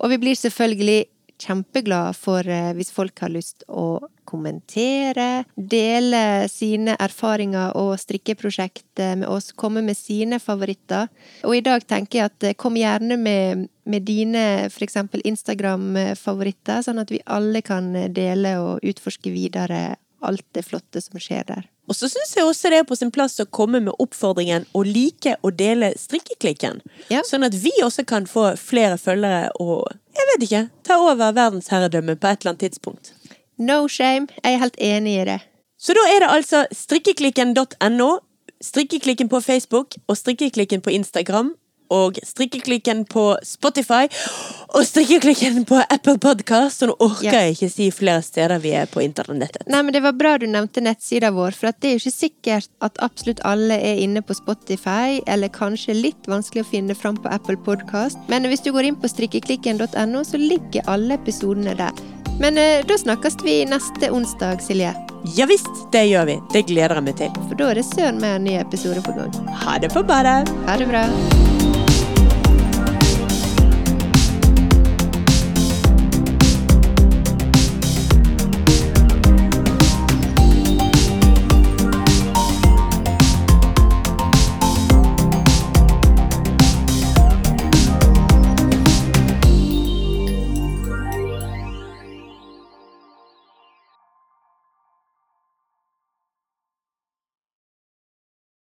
Og vi blir selvfølgelig kjempeglade for eh, hvis folk har lyst å kommentere, dele sine erfaringer og strikkeprosjekt eh, med oss, komme med sine favoritter. Og i dag tenker jeg at eh, kom gjerne med, med dine f.eks. Instagram-favoritter, sånn at vi alle kan dele og utforske videre alt det flotte som skjer der. Og så syns jeg også det er på sin plass å komme med oppfordringen å like og dele strikkeklikken. Ja. Sånn at vi også kan få flere følgere og, jeg vet ikke, ta over verdensherredømmet på et eller annet tidspunkt. No shame, jeg er helt enig i det. Så da er det altså strikkeklikken.no, strikkeklikken på Facebook og strikkeklikken på Instagram. Og strikkeklikken på Spotify og strikkeklikken på Apple Podcast. Så nå orker jeg ikke si flere steder vi er på internettet. Nei, men Det var bra du nevnte nettsida vår, for det er jo ikke sikkert at absolutt alle er inne på Spotify, eller kanskje litt vanskelig å finne fram på Apple Podcast. Men hvis du går inn på strikkeklikken.no, så ligger alle episodene der. Men eh, da snakkes vi neste onsdag, Silje. Ja visst, det gjør vi. Det gleder jeg meg til. For da er det søren meg en ny episode på gang. Ha det på badet! Ha det bra.